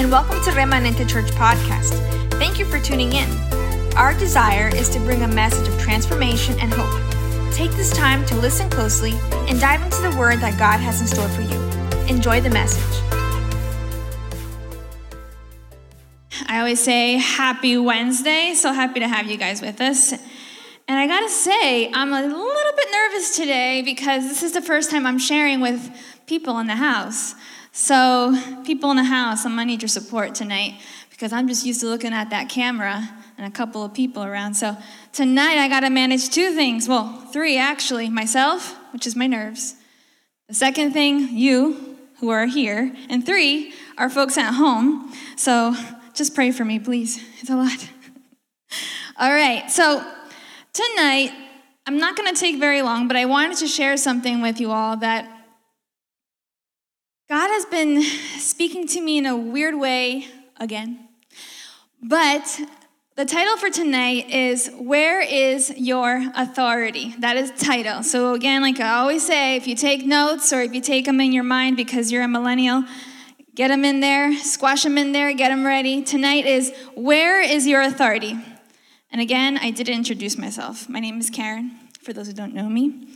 and welcome to Remanente Church Podcast. Thank you for tuning in. Our desire is to bring a message of transformation and hope. Take this time to listen closely and dive into the word that God has in store for you. Enjoy the message. I always say happy Wednesday. So happy to have you guys with us. And I gotta say, I'm a little bit nervous today because this is the first time I'm sharing with people in the house. So, people in the house, I'm gonna need your support tonight because I'm just used to looking at that camera and a couple of people around. So, tonight I gotta manage two things. Well, three actually myself, which is my nerves. The second thing, you who are here. And three, our folks at home. So, just pray for me, please. It's a lot. All right, so tonight, I'm not gonna take very long, but I wanted to share something with you all that God has been speaking to me in a weird way again. But the title for tonight is Where is Your Authority? That is the title. So, again, like I always say, if you take notes or if you take them in your mind because you're a millennial, get them in there, squash them in there, get them ready. Tonight is Where is Your Authority? And again, I didn't introduce myself. My name is Karen, for those who don't know me.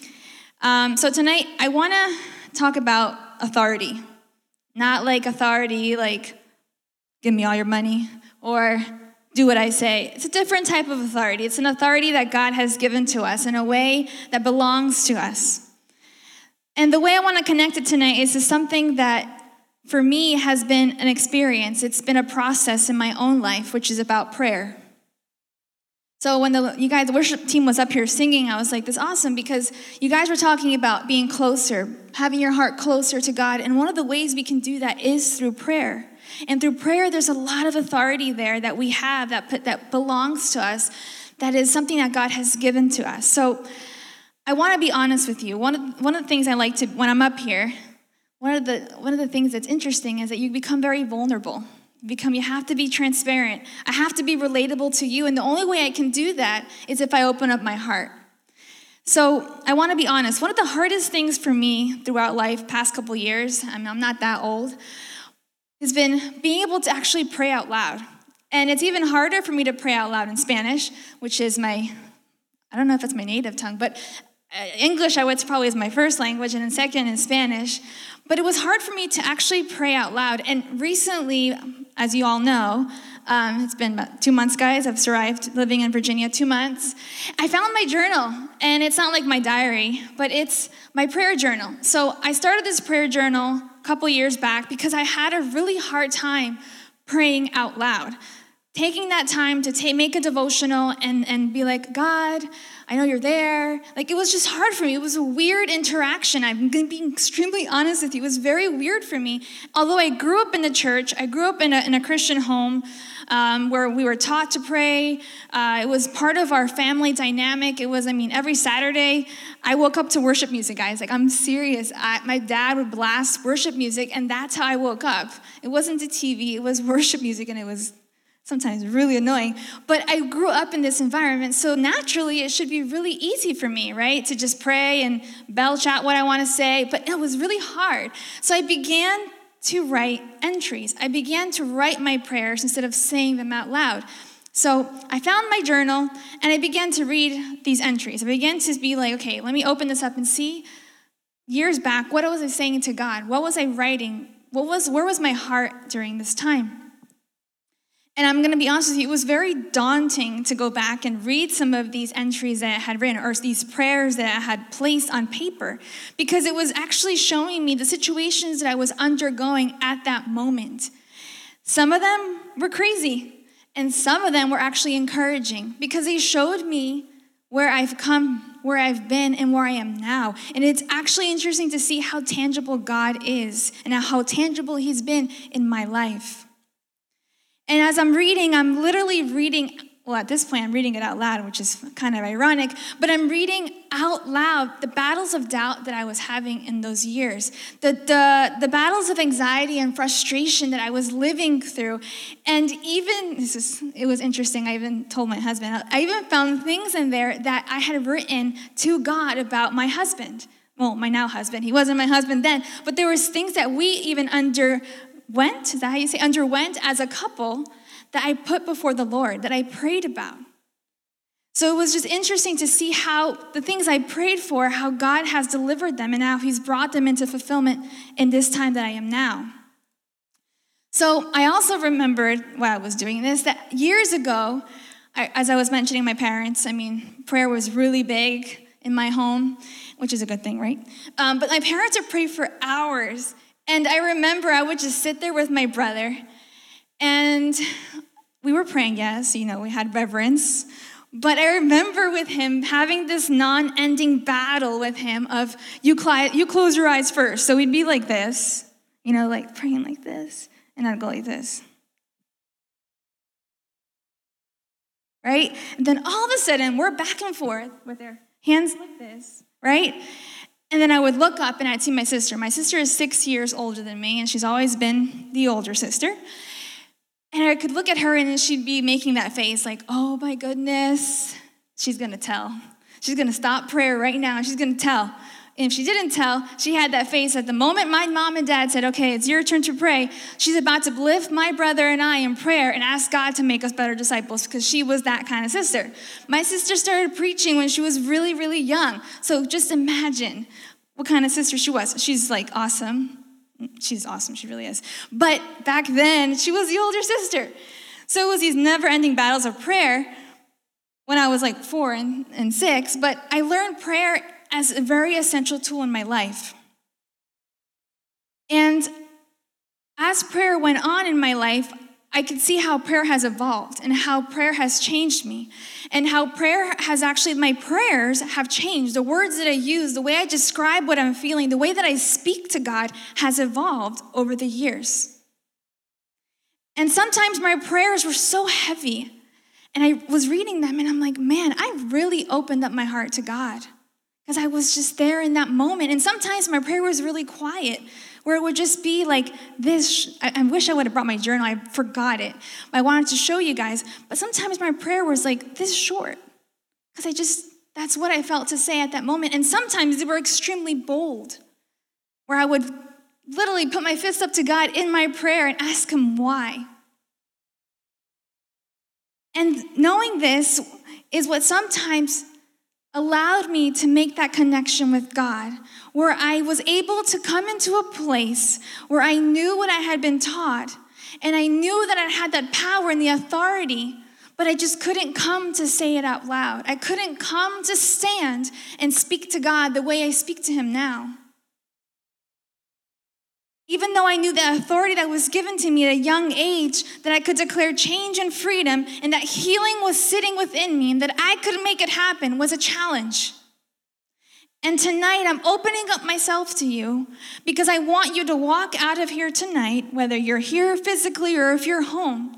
Um, so, tonight, I want to talk about authority. Not like authority, like, give me all your money, or do what I say. It's a different type of authority. It's an authority that God has given to us in a way that belongs to us. And the way I want to connect it tonight is to something that for me has been an experience. It's been a process in my own life, which is about prayer. So when the you guys the worship team was up here singing, I was like, "This is awesome," because you guys were talking about being closer, having your heart closer to God, and one of the ways we can do that is through prayer. And through prayer, there's a lot of authority there that we have that put, that belongs to us, that is something that God has given to us. So I want to be honest with you. One of one of the things I like to when I'm up here, one of the one of the things that's interesting is that you become very vulnerable become you have to be transparent. I have to be relatable to you and the only way i can do that is if i open up my heart. So i want to be honest. One of the hardest things for me throughout life past couple years I mean, i'm not that old has been being able to actually pray out loud. And it's even harder for me to pray out loud in spanish which is my i don't know if it's my native tongue but uh, english i would probably is my first language and then second in spanish. But it was hard for me to actually pray out loud. And recently as you all know, um, it's been about two months, guys. I've survived living in Virginia two months. I found my journal, and it's not like my diary, but it's my prayer journal. So I started this prayer journal a couple years back because I had a really hard time praying out loud. Taking that time to make a devotional and, and be like, God, I know you're there. Like, it was just hard for me. It was a weird interaction. I'm going to be extremely honest with you. It was very weird for me. Although I grew up in the church, I grew up in a, in a Christian home um, where we were taught to pray. Uh, it was part of our family dynamic. It was, I mean, every Saturday, I woke up to worship music, guys. Like, I'm serious. I, my dad would blast worship music, and that's how I woke up. It wasn't the TV, it was worship music, and it was sometimes really annoying. But I grew up in this environment, so naturally it should be really easy for me, right? To just pray and belch out what I want to say, but it was really hard. So I began to write entries. I began to write my prayers instead of saying them out loud. So I found my journal and I began to read these entries. I began to be like, okay, let me open this up and see years back, what was I saying to God? What was I writing? What was where was my heart during this time? And I'm going to be honest with you, it was very daunting to go back and read some of these entries that I had written or these prayers that I had placed on paper because it was actually showing me the situations that I was undergoing at that moment. Some of them were crazy, and some of them were actually encouraging because they showed me where I've come, where I've been, and where I am now. And it's actually interesting to see how tangible God is and how tangible He's been in my life. And as I'm reading, I'm literally reading, well, at this point, I'm reading it out loud, which is kind of ironic, but I'm reading out loud the battles of doubt that I was having in those years, the, the, the battles of anxiety and frustration that I was living through. And even, this is, it was interesting, I even told my husband, I even found things in there that I had written to God about my husband well, my now husband. He wasn't my husband then, but there was things that we even under went, that you say, underwent as a couple that I put before the Lord, that I prayed about. So it was just interesting to see how the things I prayed for, how God has delivered them and how He's brought them into fulfillment in this time that I am now. So I also remembered while I was doing this that years ago, I, as I was mentioning my parents, I mean, prayer was really big in my home, which is a good thing, right? Um, but my parents would pray for hours. And I remember I would just sit there with my brother, and we were praying, yes, you know, we had reverence. But I remember with him having this non ending battle with him of, you, you close your eyes first. So we'd be like this, you know, like praying like this, and I'd go like this. Right? And then all of a sudden, we're back and forth with our hands like this, right? And then I would look up and I'd see my sister. My sister is six years older than me, and she's always been the older sister. And I could look at her and she'd be making that face like, oh my goodness, she's gonna tell. She's gonna stop prayer right now. She's gonna tell. If she didn't tell, she had that face at the moment my mom and dad said, okay, it's your turn to pray. She's about to lift my brother and I in prayer and ask God to make us better disciples because she was that kind of sister. My sister started preaching when she was really, really young. So just imagine what kind of sister she was. She's like awesome she's awesome, she really is. But back then, she was the older sister. So it was these never ending battles of prayer when I was like four and, and six, but I learned prayer as a very essential tool in my life. And as prayer went on in my life, I could see how prayer has evolved and how prayer has changed me and how prayer has actually, my prayers have changed. The words that I use, the way I describe what I'm feeling, the way that I speak to God has evolved over the years. And sometimes my prayers were so heavy, and I was reading them and I'm like, man, I really opened up my heart to God because I was just there in that moment. And sometimes my prayer was really quiet where it would just be like this. I, I wish I would have brought my journal, I forgot it. I wanted to show you guys, but sometimes my prayer was like this short because I just, that's what I felt to say at that moment. And sometimes they were extremely bold, where I would literally put my fist up to God in my prayer and ask Him why. And knowing this is what sometimes allowed me to make that connection with God, where I was able to come into a place where I knew what I had been taught, and I knew that I had that power and the authority, but I just couldn't come to say it out loud. I couldn't come to stand and speak to God the way I speak to Him now. Even though I knew the authority that was given to me at a young age, that I could declare change and freedom, and that healing was sitting within me, and that I could make it happen, was a challenge. And tonight, I'm opening up myself to you because I want you to walk out of here tonight, whether you're here physically or if you're home,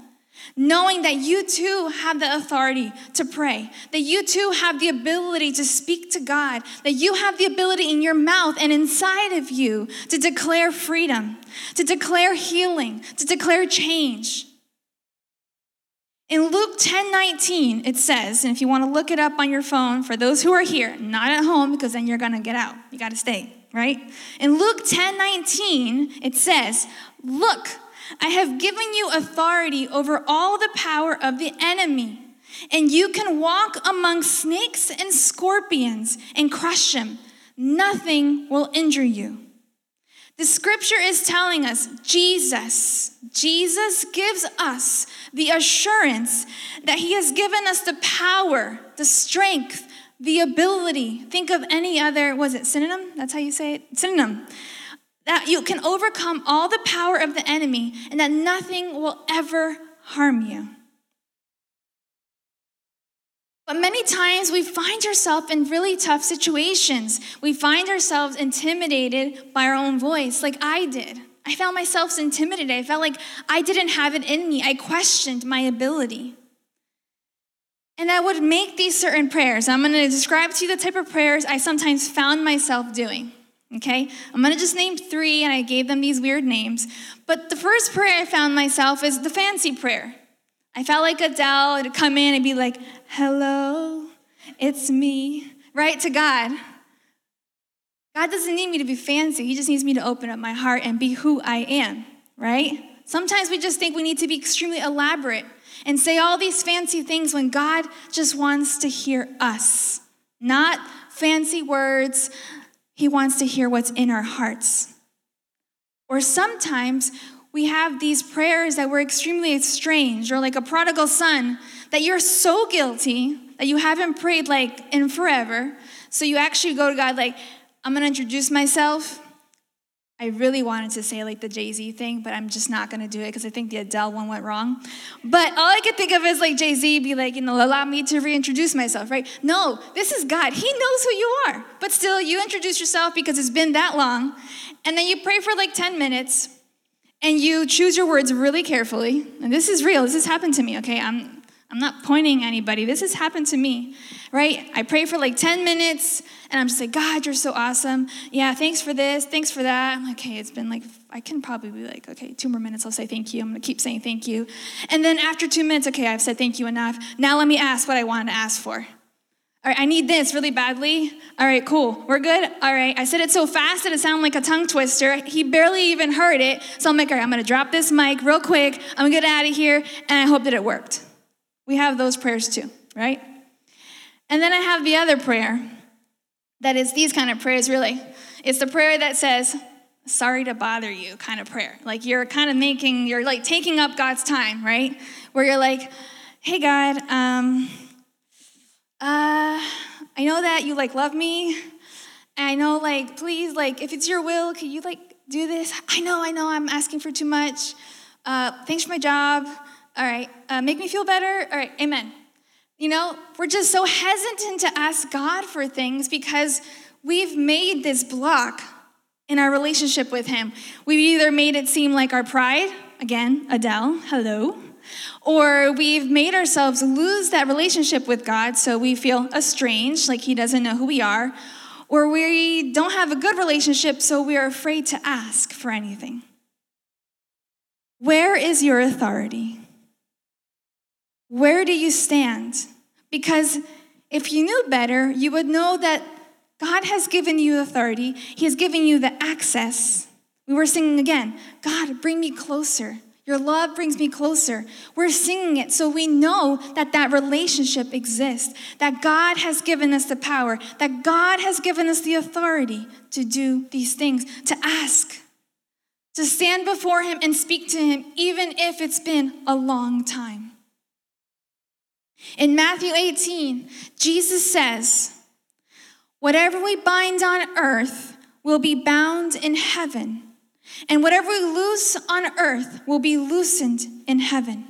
knowing that you too have the authority to pray, that you too have the ability to speak to God, that you have the ability in your mouth and inside of you to declare freedom, to declare healing, to declare change. In Luke 10 19, it says, and if you want to look it up on your phone, for those who are here, not at home, because then you're going to get out. You got to stay, right? In Luke 10 19, it says, Look, I have given you authority over all the power of the enemy, and you can walk among snakes and scorpions and crush them. Nothing will injure you. The scripture is telling us Jesus, Jesus gives us the assurance that he has given us the power, the strength, the ability. Think of any other, was it synonym? That's how you say it? Synonym that you can overcome all the power of the enemy and that nothing will ever harm you. But many times we find ourselves in really tough situations. We find ourselves intimidated by our own voice, like I did. I found myself intimidated. I felt like I didn't have it in me. I questioned my ability. And I would make these certain prayers. I'm going to describe to you the type of prayers I sometimes found myself doing. Okay? I'm gonna just name three, and I gave them these weird names. But the first prayer I found myself is the fancy prayer. I felt like Adele to come in and be like, hello, it's me, right to God. God doesn't need me to be fancy, He just needs me to open up my heart and be who I am. right? Sometimes we just think we need to be extremely elaborate and say all these fancy things when God just wants to hear us, not fancy words. He wants to hear what's in our hearts. Or sometimes we have these prayers that were extremely estranged, or like a prodigal son, that you're so guilty that you haven't prayed like in forever. So you actually go to God, like, I'm gonna introduce myself. I really wanted to say like the Jay Z thing, but I'm just not gonna do it because I think the Adele one went wrong. But all I could think of is like Jay Z be like, you know, allow me to reintroduce myself, right? No, this is God. He knows who you are. But still, you introduce yourself because it's been that long. And then you pray for like 10 minutes and you choose your words really carefully. And this is real. This has happened to me, okay? I'm, I'm not pointing anybody. This has happened to me, right? I pray for like 10 minutes and I'm just like, God, you're so awesome. Yeah, thanks for this. Thanks for that. I'm like, okay, it's been like, I can probably be like, okay, two more minutes, I'll say thank you. I'm gonna keep saying thank you. And then after two minutes, okay, I've said thank you enough. Now let me ask what I wanted to ask for. All right, I need this really badly. All right, cool. We're good. All right, I said it so fast that it sounded like a tongue twister. He barely even heard it. So I'm like, all right, I'm gonna drop this mic real quick. I'm gonna get out of here, and I hope that it worked. We have those prayers too, right? And then I have the other prayer that is these kind of prayers, really. It's the prayer that says, sorry to bother you kind of prayer. Like you're kind of making, you're like taking up God's time, right? Where you're like, hey, God, um, uh, I know that you like love me. And I know, like, please, like, if it's your will, could you like do this? I know, I know, I'm asking for too much. Uh, thanks for my job. All right, uh, make me feel better. All right, amen. You know, we're just so hesitant to ask God for things because we've made this block in our relationship with Him. We've either made it seem like our pride, again, Adele, hello, or we've made ourselves lose that relationship with God so we feel estranged, like He doesn't know who we are, or we don't have a good relationship so we are afraid to ask for anything. Where is your authority? Where do you stand? Because if you knew better, you would know that God has given you authority, He has given you the access. We were singing again God, bring me closer. Your love brings me closer. We're singing it so we know that that relationship exists, that God has given us the power, that God has given us the authority to do these things, to ask, to stand before Him and speak to Him, even if it's been a long time. In Matthew 18, Jesus says, Whatever we bind on earth will be bound in heaven, and whatever we loose on earth will be loosened in heaven.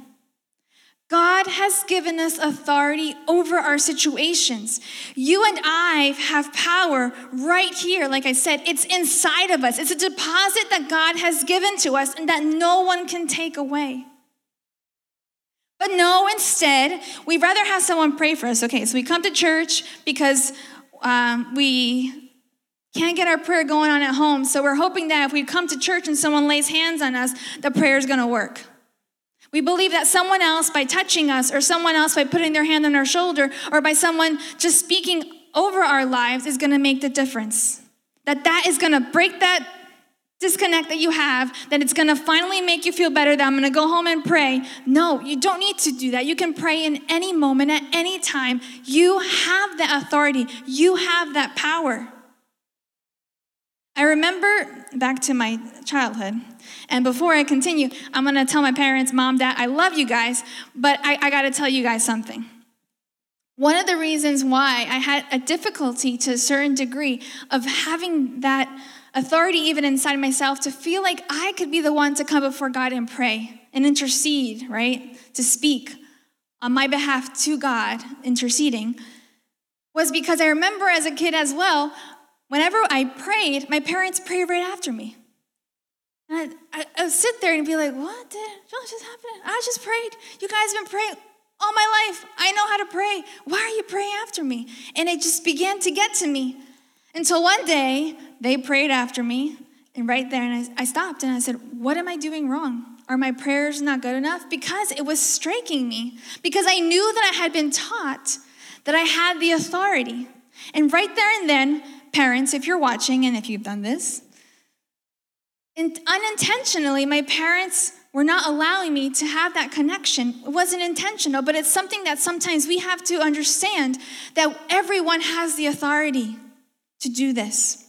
God has given us authority over our situations. You and I have power right here. Like I said, it's inside of us. It's a deposit that God has given to us and that no one can take away. But no, instead, we'd rather have someone pray for us. Okay, so we come to church because um, we can't get our prayer going on at home. So we're hoping that if we come to church and someone lays hands on us, the prayer is going to work. We believe that someone else, by touching us, or someone else by putting their hand on our shoulder, or by someone just speaking over our lives, is going to make the difference. That that is going to break that disconnect that you have, that it's gonna finally make you feel better, that I'm gonna go home and pray. No, you don't need to do that. You can pray in any moment, at any time. You have that authority, you have that power. I remember back to my childhood, and before I continue, I'm gonna tell my parents, mom, dad, I love you guys, but I, I gotta tell you guys something. One of the reasons why I had a difficulty to a certain degree of having that authority even inside myself to feel like I could be the one to come before God and pray and intercede, right? To speak on my behalf to God, interceding, was because I remember as a kid as well, whenever I prayed, my parents prayed right after me. And I, I, I would sit there and be like, what did what just happened? I just prayed. You guys have been praying all my life. I know how to pray. Why are you praying after me? And it just began to get to me. Until one day, they prayed after me, and right there, and I, I stopped and I said, What am I doing wrong? Are my prayers not good enough? Because it was striking me, because I knew that I had been taught that I had the authority. And right there and then, parents, if you're watching and if you've done this, And unintentionally, my parents were not allowing me to have that connection. It wasn't intentional, but it's something that sometimes we have to understand that everyone has the authority to do this.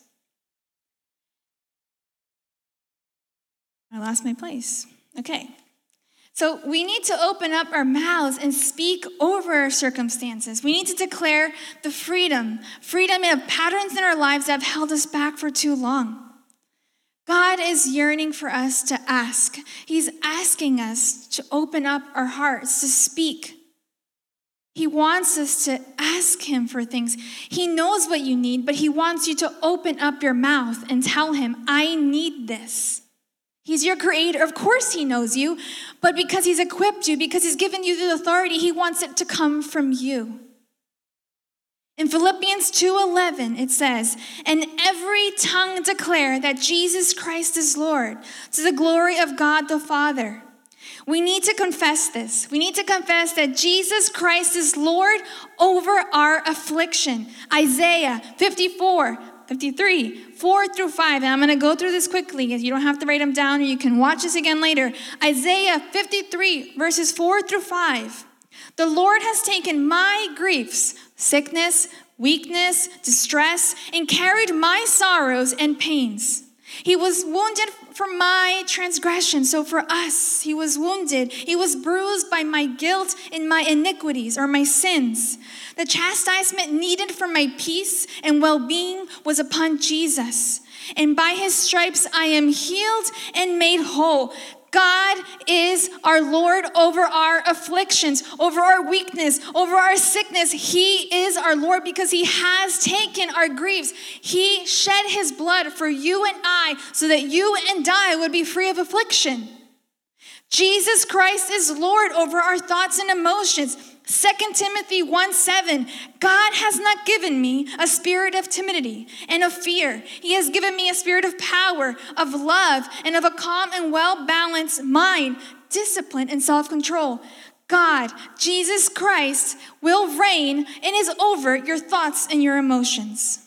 I lost my place. Okay. So we need to open up our mouths and speak over our circumstances. We need to declare the freedom, freedom of patterns in our lives that have held us back for too long. God is yearning for us to ask. He's asking us to open up our hearts, to speak. He wants us to ask Him for things. He knows what you need, but He wants you to open up your mouth and tell Him, I need this. He's your creator. Of course, He knows you, but because He's equipped you, because He's given you the authority, He wants it to come from you. In Philippians 2:11 it says, "And every tongue declare that Jesus Christ is Lord, to the glory of God the Father." We need to confess this. We need to confess that Jesus Christ is Lord over our affliction. Isaiah 54 53, 4 through 5. And I'm going to go through this quickly. You don't have to write them down or you can watch this again later. Isaiah 53, verses 4 through 5. The Lord has taken my griefs, sickness, weakness, distress, and carried my sorrows and pains. He was wounded for my transgression. So for us, he was wounded. He was bruised by my guilt and my iniquities or my sins. The chastisement needed for my peace and well being was upon Jesus. And by his stripes I am healed and made whole. God is our Lord over our afflictions, over our weakness, over our sickness. He is our Lord because He has taken our griefs. He shed His blood for you and I so that you and I would be free of affliction. Jesus Christ is Lord over our thoughts and emotions. 2 Timothy 1 7, God has not given me a spirit of timidity and of fear. He has given me a spirit of power, of love, and of a calm and well balanced mind, discipline, and self control. God, Jesus Christ, will reign and is over your thoughts and your emotions.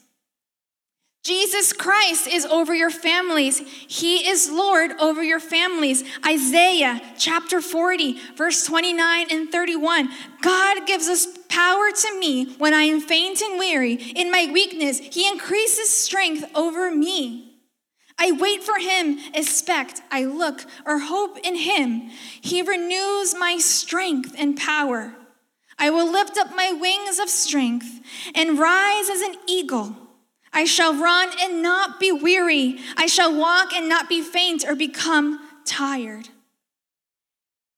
Jesus Christ is over your families. He is Lord over your families. Isaiah chapter 40, verse 29 and 31. God gives us power to me when I am faint and weary. In my weakness, He increases strength over me. I wait for Him, expect, I look or hope in Him. He renews my strength and power. I will lift up my wings of strength and rise as an eagle. I shall run and not be weary. I shall walk and not be faint or become tired.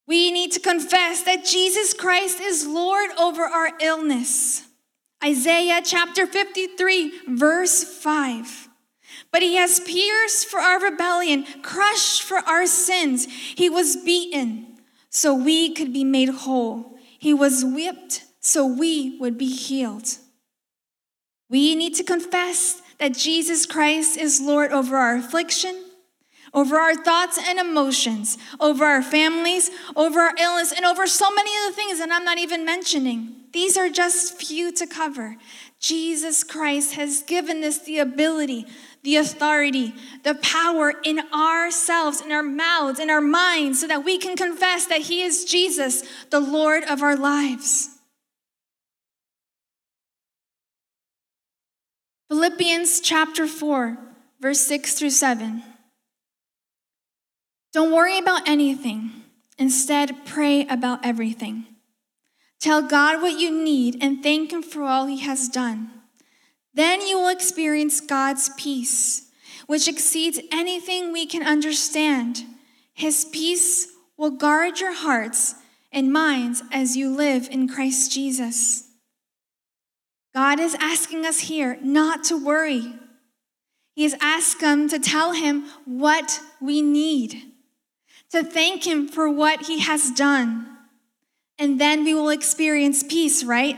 We need to confess that Jesus Christ is Lord over our illness. Isaiah chapter 53, verse 5. But he has pierced for our rebellion, crushed for our sins. He was beaten so we could be made whole. He was whipped so we would be healed. We need to confess that Jesus Christ is Lord over our affliction, over our thoughts and emotions, over our families, over our illness, and over so many other things that I'm not even mentioning. These are just few to cover. Jesus Christ has given us the ability, the authority, the power in ourselves, in our mouths, in our minds, so that we can confess that He is Jesus, the Lord of our lives. Philippians chapter 4, verse 6 through 7. Don't worry about anything. Instead, pray about everything. Tell God what you need and thank Him for all He has done. Then you will experience God's peace, which exceeds anything we can understand. His peace will guard your hearts and minds as you live in Christ Jesus. God is asking us here not to worry. He is asking to tell him what we need, to thank him for what he has done. And then we will experience peace, right?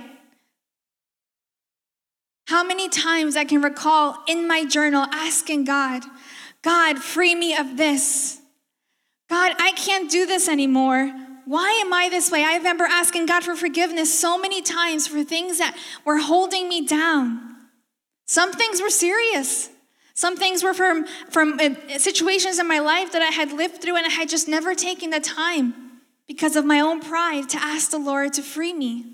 How many times I can recall in my journal asking God, God, free me of this. God, I can't do this anymore why am I this way? I remember asking God for forgiveness so many times for things that were holding me down. Some things were serious. Some things were from, from uh, situations in my life that I had lived through and I had just never taken the time because of my own pride to ask the Lord to free me.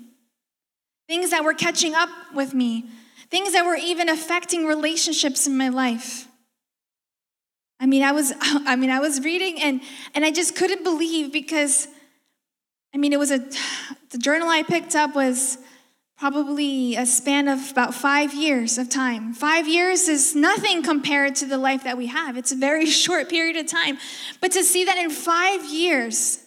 Things that were catching up with me, things that were even affecting relationships in my life. I mean, I was I mean, I was reading and and I just couldn't believe because I mean, it was a the journal I picked up was probably a span of about 5 years of time. 5 years is nothing compared to the life that we have. It's a very short period of time. But to see that in 5 years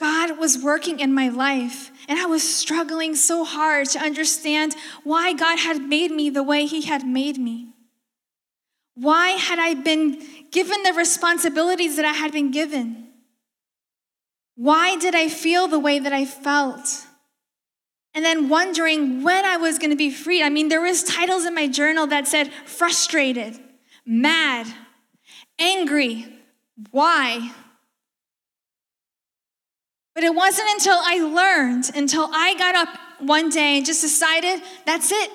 God was working in my life, and I was struggling so hard to understand why God had made me the way He had made me. Why had I been given the responsibilities that I had been given? Why did I feel the way that I felt? And then wondering when I was going to be freed. I mean, there was titles in my journal that said frustrated, mad, angry, why? But it wasn't until I learned, until I got up one day and just decided that's it.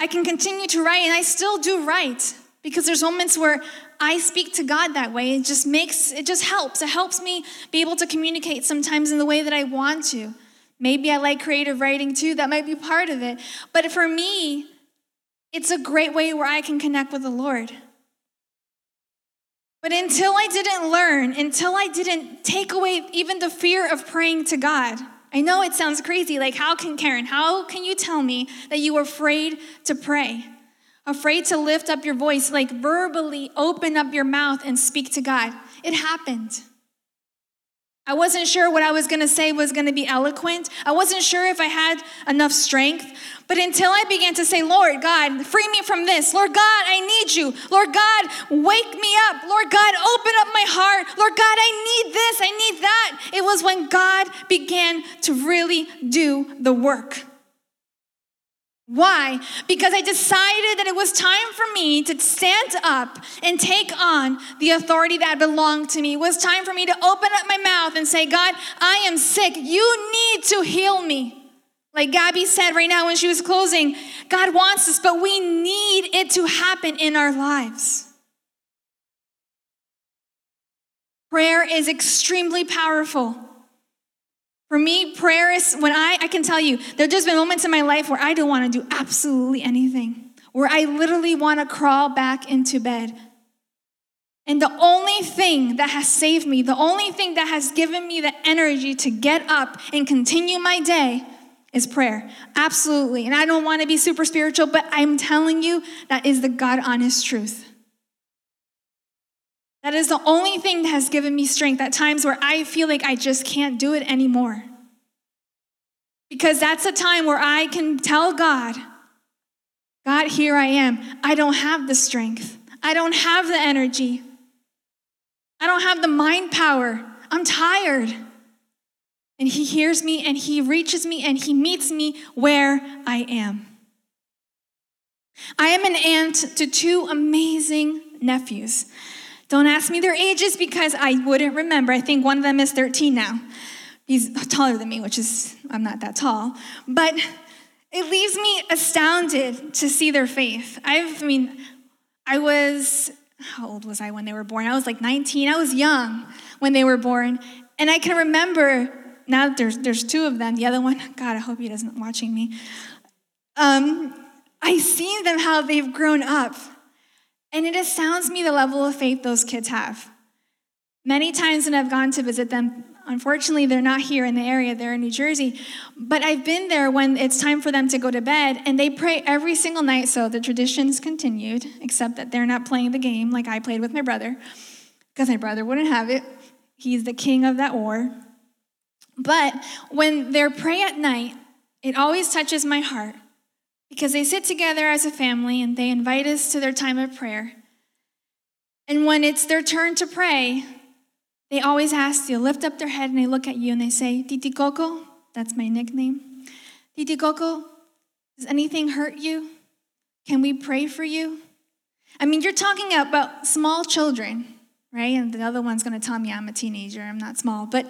I can continue to write, and I still do write because there's moments where I speak to God that way. It just makes, it just helps. It helps me be able to communicate sometimes in the way that I want to. Maybe I like creative writing too, that might be part of it. But for me, it's a great way where I can connect with the Lord. But until I didn't learn, until I didn't take away even the fear of praying to God, I know it sounds crazy. Like, how can Karen, how can you tell me that you were afraid to pray? Afraid to lift up your voice, like verbally open up your mouth and speak to God? It happened. I wasn't sure what I was going to say was going to be eloquent. I wasn't sure if I had enough strength. But until I began to say, Lord God, free me from this. Lord God, I need you. Lord God, wake me up. Lord God, open up my heart. Lord God, I need this. I need that. It was when God began to really do the work. Why? Because I decided that it was time for me to stand up and take on the authority that belonged to me. It was time for me to open up my mouth and say, God, I am sick. You need to heal me. Like Gabby said right now when she was closing, God wants us, but we need it to happen in our lives. Prayer is extremely powerful. For me, prayer is when I, I can tell you, there have just been moments in my life where I don't want to do absolutely anything, where I literally want to crawl back into bed. And the only thing that has saved me, the only thing that has given me the energy to get up and continue my day is prayer. Absolutely. And I don't want to be super spiritual, but I'm telling you, that is the God honest truth. That is the only thing that has given me strength at times where I feel like I just can't do it anymore. Because that's a time where I can tell God, God, here I am. I don't have the strength, I don't have the energy, I don't have the mind power. I'm tired. And He hears me and He reaches me and He meets me where I am. I am an aunt to two amazing nephews. Don't ask me their ages because I wouldn't remember. I think one of them is 13 now. He's taller than me, which is, I'm not that tall. But it leaves me astounded to see their faith. I've, I mean, I was, how old was I when they were born? I was like 19. I was young when they were born. And I can remember, now there's, there's two of them. The other one, God, I hope he doesn't watching me. Um, I see them how they've grown up and it astounds me the level of faith those kids have. Many times when I've gone to visit them, unfortunately, they're not here in the area, they're in New Jersey. But I've been there when it's time for them to go to bed, and they pray every single night. So the tradition's continued, except that they're not playing the game like I played with my brother, because my brother wouldn't have it. He's the king of that war. But when they pray at night, it always touches my heart because they sit together as a family and they invite us to their time of prayer. And when it's their turn to pray, they always ask you, lift up their head and they look at you and they say, Titi Coco, that's my nickname. Titi Coco, does anything hurt you? Can we pray for you? I mean, you're talking about small children, right? And the other one's going to tell me I'm a teenager, I'm not small. But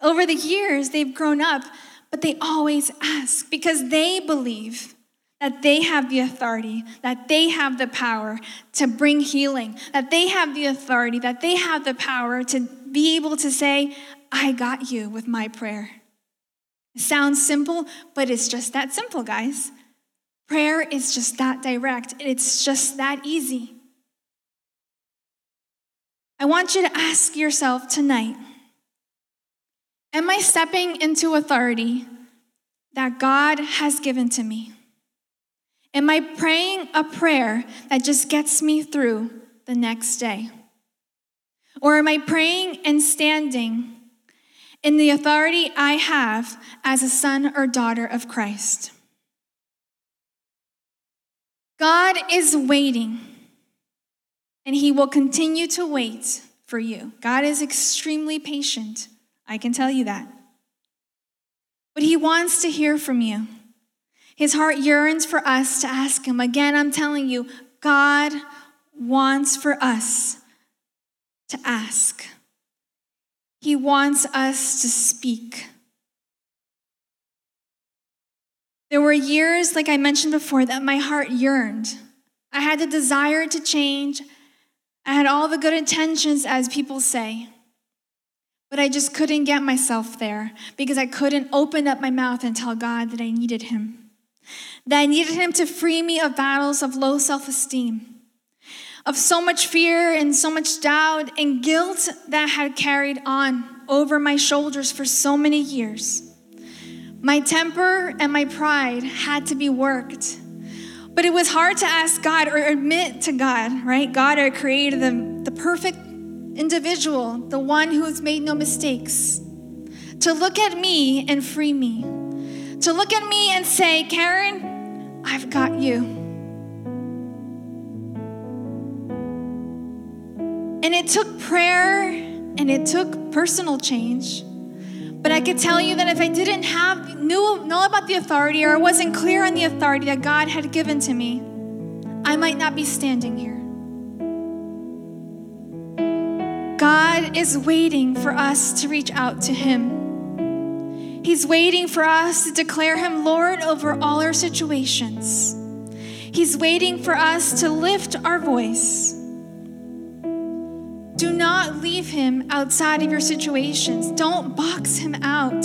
over the years, they've grown up, but they always ask because they believe that they have the authority, that they have the power to bring healing, that they have the authority, that they have the power to be able to say, I got you with my prayer. It sounds simple, but it's just that simple, guys. Prayer is just that direct, it's just that easy. I want you to ask yourself tonight Am I stepping into authority that God has given to me? Am I praying a prayer that just gets me through the next day? Or am I praying and standing in the authority I have as a son or daughter of Christ? God is waiting, and He will continue to wait for you. God is extremely patient. I can tell you that. But He wants to hear from you. His heart yearns for us to ask Him. Again, I'm telling you, God wants for us to ask. He wants us to speak. There were years, like I mentioned before, that my heart yearned. I had the desire to change. I had all the good intentions, as people say. But I just couldn't get myself there because I couldn't open up my mouth and tell God that I needed Him that I needed him to free me of battles of low self esteem, of so much fear and so much doubt and guilt that had carried on over my shoulders for so many years. My temper and my pride had to be worked. But it was hard to ask God or admit to God, right? God, our creator, the, the perfect individual, the one who has made no mistakes, to look at me and free me to look at me and say, Karen, I've got you. And it took prayer and it took personal change. But I could tell you that if I didn't have knew know about the authority or I wasn't clear on the authority that God had given to me, I might not be standing here. God is waiting for us to reach out to him. He's waiting for us to declare Him Lord over all our situations. He's waiting for us to lift our voice. Do not leave Him outside of your situations, don't box Him out.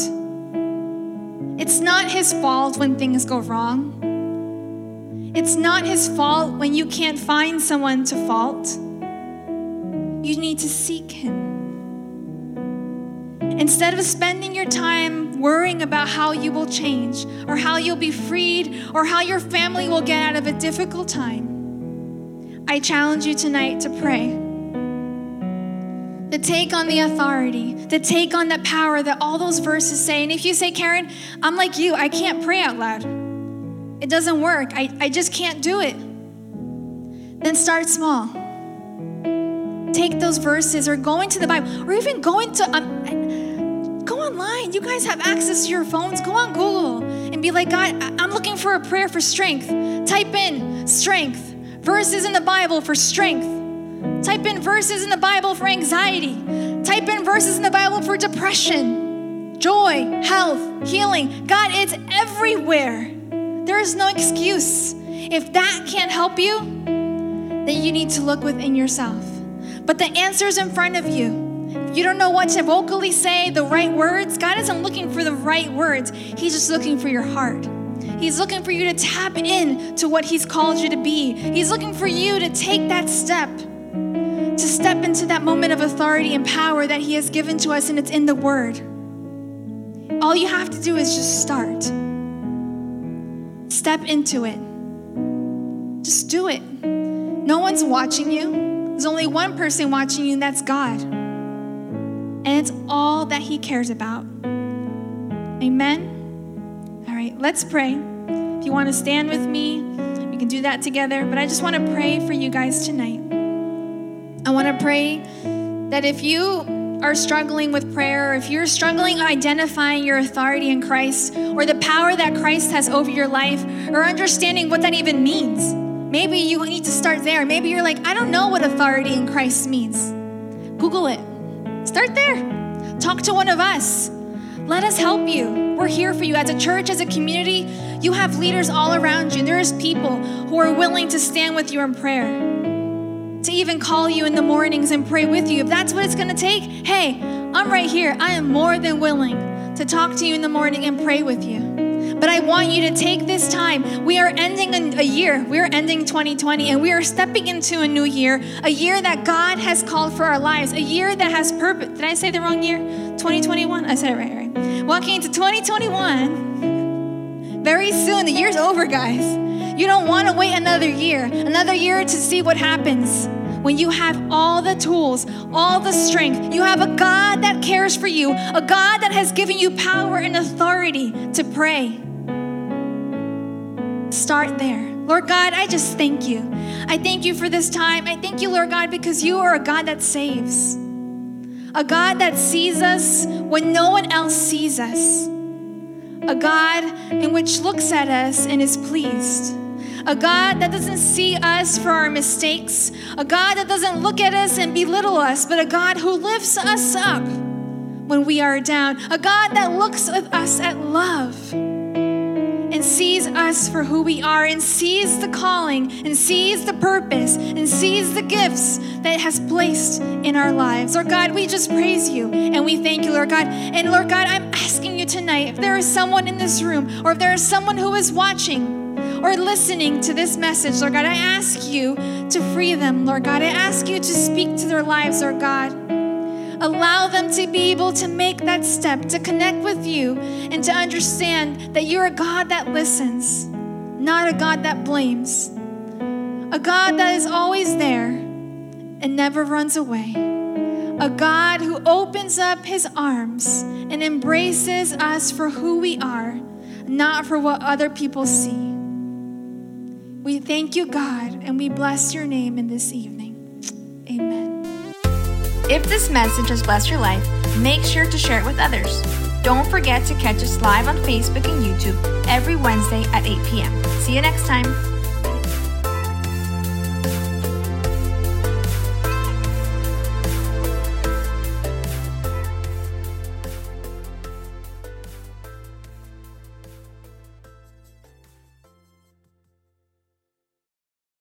It's not His fault when things go wrong. It's not His fault when you can't find someone to fault. You need to seek Him. Instead of spending your time worrying about how you will change or how you'll be freed or how your family will get out of a difficult time, I challenge you tonight to pray. To take on the authority, to take on the power that all those verses say. And if you say, Karen, I'm like you, I can't pray out loud. It doesn't work. I, I just can't do it. Then start small. Take those verses or going to the Bible or even going to. Um, Go online. You guys have access to your phones. Go on Google and be like, God, I'm looking for a prayer for strength. Type in strength, verses in the Bible for strength. Type in verses in the Bible for anxiety. Type in verses in the Bible for depression, joy, health, healing. God, it's everywhere. There is no excuse. If that can't help you, then you need to look within yourself. But the answer is in front of you you don't know what to vocally say, the right words, God isn't looking for the right words. He's just looking for your heart. He's looking for you to tap in to what He's called you to be. He's looking for you to take that step, to step into that moment of authority and power that He has given to us, and it's in the Word. All you have to do is just start. Step into it. Just do it. No one's watching you. There's only one person watching you, and that's God and it's all that He cares about. Amen? All right, let's pray. If you want to stand with me, we can do that together. But I just want to pray for you guys tonight. I want to pray that if you are struggling with prayer, if you're struggling identifying your authority in Christ or the power that Christ has over your life, or understanding what that even means, maybe you need to start there. Maybe you're like, I don't know what authority in Christ means. Google it. Start there. Talk to one of us. Let us help you. We're here for you as a church, as a community. you have leaders all around you. There's people who are willing to stand with you in prayer, to even call you in the mornings and pray with you. If that's what it's going to take, hey, I'm right here. I am more than willing to talk to you in the morning and pray with you. But I want you to take this time. We are ending a year. We're ending 2020 and we are stepping into a new year, a year that God has called for our lives, a year that has purpose. Did I say the wrong year? 2021? I said it right, right. Walking into 2021, very soon, the year's over, guys. You don't want to wait another year, another year to see what happens when you have all the tools, all the strength, you have a God that cares for you, a God that has given you power and authority to pray. Start there. Lord God, I just thank you. I thank you for this time. I thank you, Lord God, because you are a God that saves, a God that sees us when no one else sees us, a God in which looks at us and is pleased. A God that doesn't see us for our mistakes, a God that doesn't look at us and belittle us, but a God who lifts us up when we are down, a God that looks at us at love and sees us for who we are and sees the calling and sees the purpose and sees the gifts that has placed in our lives. Lord God, we just praise you and we thank you, Lord God. And Lord God, I'm asking you tonight if there is someone in this room or if there is someone who is watching or listening to this message, Lord God, I ask you to free them, Lord God. I ask you to speak to their lives, Lord God. Allow them to be able to make that step, to connect with you, and to understand that you're a God that listens, not a God that blames, a God that is always there and never runs away, a God who opens up his arms and embraces us for who we are, not for what other people see. We thank you, God, and we bless your name in this evening. If this message has blessed your life, make sure to share it with others. Don't forget to catch us live on Facebook and YouTube every Wednesday at 8 p.m. See you next time.